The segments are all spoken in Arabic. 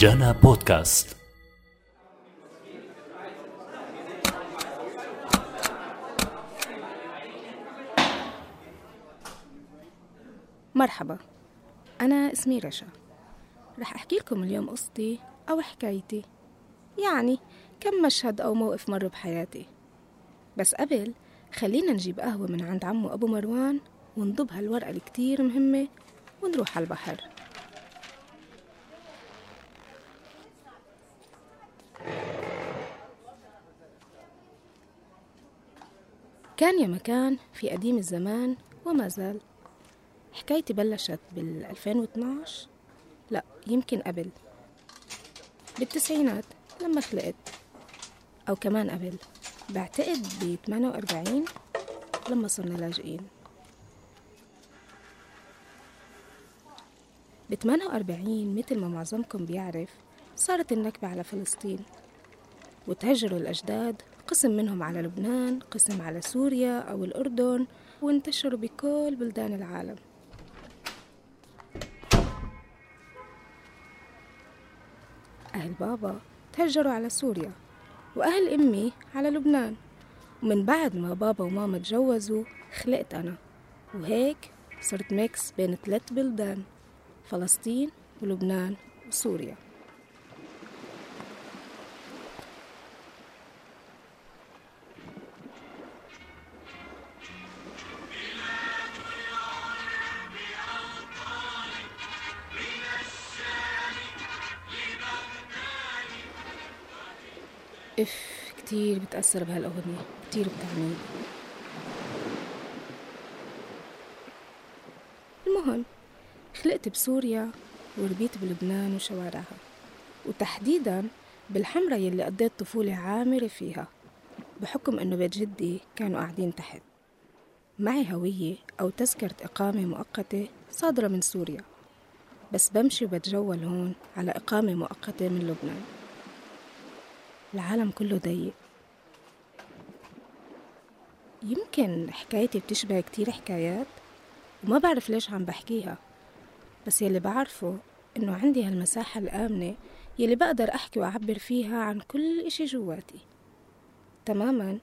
جانا بودكاست. مرحبا. أنا اسمي رشا. رح أحكي لكم اليوم قصتي أو حكايتي. يعني كم مشهد أو موقف مر بحياتي. بس قبل خلينا نجيب قهوة من عند عمو أبو مروان ونضب هالورقة الكتير مهمة ونروح على البحر. كان يا مكان في قديم الزمان وما زال. حكايتي بلشت بال 2012 لا يمكن قبل. بالتسعينات لما خلقت أو كمان قبل. بعتقد ب 48 لما صرنا لاجئين. ب 48 مثل ما معظمكم بيعرف صارت النكبة على فلسطين وتهجروا الأجداد قسم منهم على لبنان قسم على سوريا أو الأردن وانتشروا بكل بلدان العالم. أهل بابا تهجروا على سوريا وأهل أمي على لبنان. ومن بعد ما بابا وماما تجوزوا خلقت أنا. وهيك صرت ميكس بين ثلاث بلدان فلسطين ولبنان وسوريا. إف كتير بتأثر بهالأغنية كتير بتعني. المهم خلقت بسوريا وربيت بلبنان وشوارعها وتحديدا بالحمرة يلي قضيت طفولة عامرة فيها بحكم إنه بيت جدي كانوا قاعدين تحت. معي هوية أو تذكرة إقامة مؤقتة صادرة من سوريا بس بمشي وبتجول هون على إقامة مؤقتة من لبنان. العالم كله ضيق. يمكن حكايتي بتشبه كتير حكايات وما بعرف ليش عم بحكيها بس يلي بعرفه إنه عندي هالمساحة الآمنة يلي بقدر أحكي وأعبر فيها عن كل إشي جواتي. تماما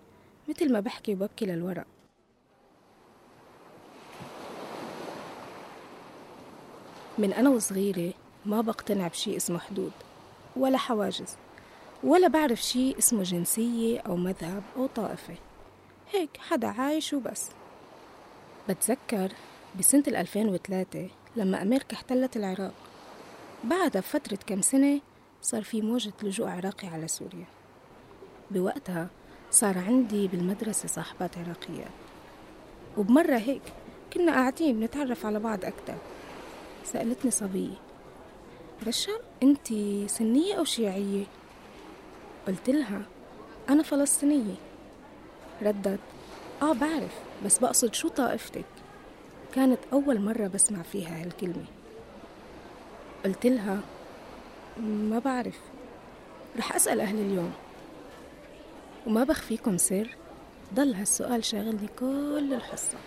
مثل ما بحكي وببكي للورق. من أنا وصغيرة ما بقتنع بشي اسمه حدود ولا حواجز. ولا بعرف شي اسمه جنسية أو مذهب أو طائفة. هيك حدا عايش وبس. بتذكر بسنة 2003 لما أمريكا احتلت العراق. بعدها بفترة كم سنة صار في موجة لجوء عراقي على سوريا. بوقتها صار عندي بالمدرسة صاحبات عراقيات وبمرة هيك كنا قاعدين نتعرف على بعض أكتر. سألتني صبية رشا أنت سنية أو شيعية؟ قلت لها أنا فلسطينية. ردت آه بعرف بس بقصد شو طائفتك. كانت أول مرة بسمع فيها هالكلمة. قلت لها ما بعرف رح أسأل أهل اليوم. وما بخفيكم سر ضل هالسؤال شاغلني كل الحصة.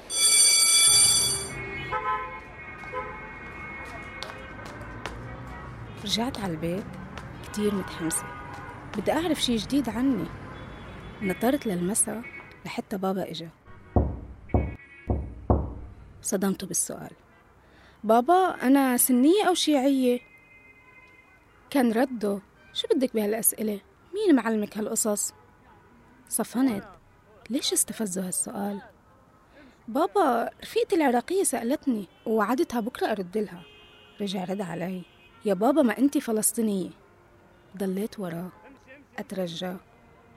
رجعت على البيت كتير متحمسة. بدي أعرف شي جديد عني. نطرت للمسا لحتى بابا إجا. صدمته بالسؤال. بابا أنا سنية أو شيعية؟ كان رده. شو بدك بهالأسئلة؟ مين معلمك هالقصص؟ صفنت. ليش استفزوا هالسؤال؟ بابا رفيقتي العراقية سألتني ووعدتها بكرة أرد لها. رجع رد علي. يا بابا ما أنت فلسطينية. ضليت وراه. أترجى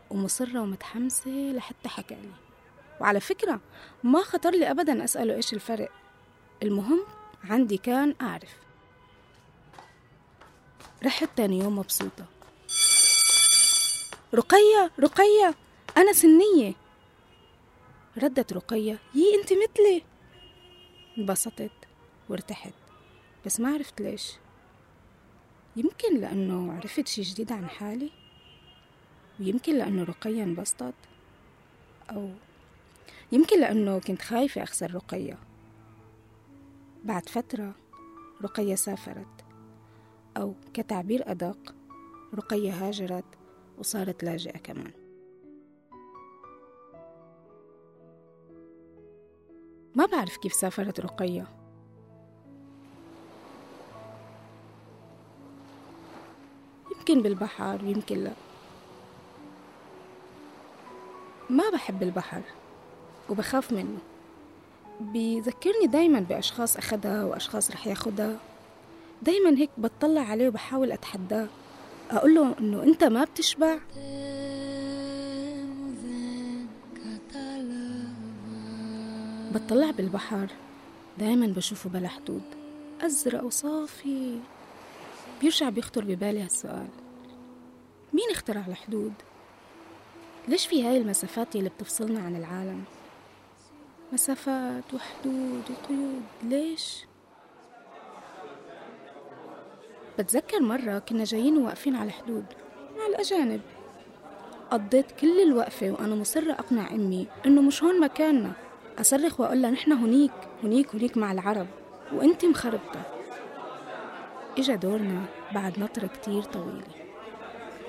ومصرة ومتحمسة لحتى حكى لي وعلى فكرة ما خطر لي أبدا أسأله إيش الفرق. المهم عندي كان أعرف. رحت تاني يوم مبسوطة. رقية رقية أنا سنية. ردت رقية يي أنت مثلي. انبسطت وارتحت. بس ما عرفت ليش. يمكن لأنه عرفت شي جديد عن حالي. ويمكن لأنه رقية انبسطت أو يمكن لأنه كنت خايفة أخسر رقية. بعد فترة رقية سافرت أو كتعبير أدق رقية هاجرت وصارت لاجئة كمان. ما بعرف كيف سافرت رقية. يمكن بالبحر يمكن لا. ما بحب البحر وبخاف منه. بيذكرني دايما بأشخاص أخدها وأشخاص رح ياخدها. دايما هيك بتطلع عليه وبحاول أتحداه. أقول له إنه أنت ما بتشبع؟ بتطلع بالبحر دايما بشوفه بلا حدود. أزرق وصافي. بيرجع بيخطر ببالي هالسؤال. مين اخترع الحدود؟ ليش في هاي المسافات اللي بتفصلنا عن العالم؟ مسافات وحدود وقيود ليش؟ بتذكر مرة كنا جايين واقفين على الحدود مع الأجانب. قضيت كل الوقفة وأنا مصرة أقنع أمي إنه مش هون مكاننا. أصرخ وأقول لها نحن هنيك هنيك هنيك مع العرب. وأنت مخربطة. إجا دورنا بعد نطرة كتير طويلة.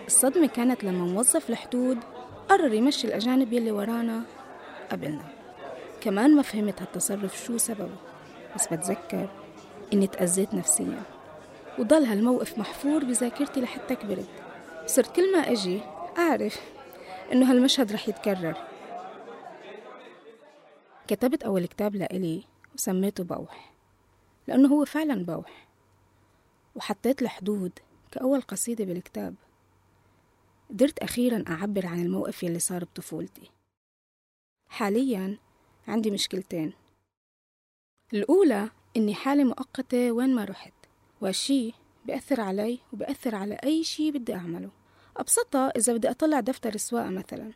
الصدمة كانت لما موظف الحدود قرر يمشي الأجانب يلي ورانا قبلنا. كمان ما فهمت هالتصرف شو سببه بس بتذكر إني تأذيت نفسيا. وضل هالموقف محفور بذاكرتي لحتى كبرت. صرت كل ما أجي أعرف إنه هالمشهد رح يتكرر. كتبت أول كتاب لإلي وسميته بوح لأنه هو فعلا بوح. وحطيت الحدود كأول قصيدة بالكتاب. قدرت أخيرا أعبر عن الموقف يلي صار بطفولتي. حاليا عندي مشكلتين. الأولى إني حالة مؤقتة وين ما رحت وهالشي بيأثر علي وبيأثر على أي شي بدي أعمله. أبسطها إذا بدي أطلع دفتر السواقة مثلا.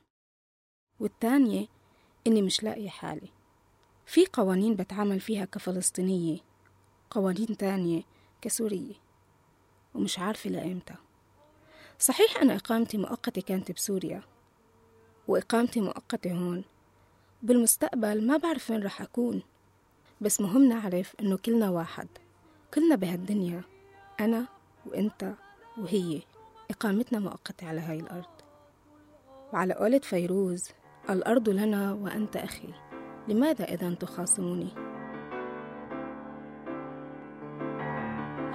والتانية إني مش لاقية حالي. في قوانين بتعامل فيها كفلسطينية قوانين تانية كسورية ومش عارفة لإمتى. صحيح أنا إقامتي مؤقتة كانت بسوريا وإقامتي مؤقتة هون. بالمستقبل ما بعرف وين رح أكون بس مهم نعرف إنه كلنا واحد كلنا بهالدنيا أنا وإنت وهي. إقامتنا مؤقتة على هاي الأرض. وعلى قولة فيروز الأرض لنا وأنت أخي لماذا إذا تخاصموني؟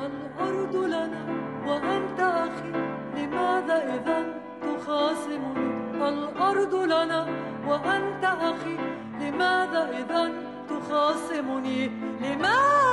الأرض لنا وأنت أخي. لماذا إذا تخاصمني؟ الأرض لنا وأنت أخي لماذا إذا تخاصمني؟ لماذا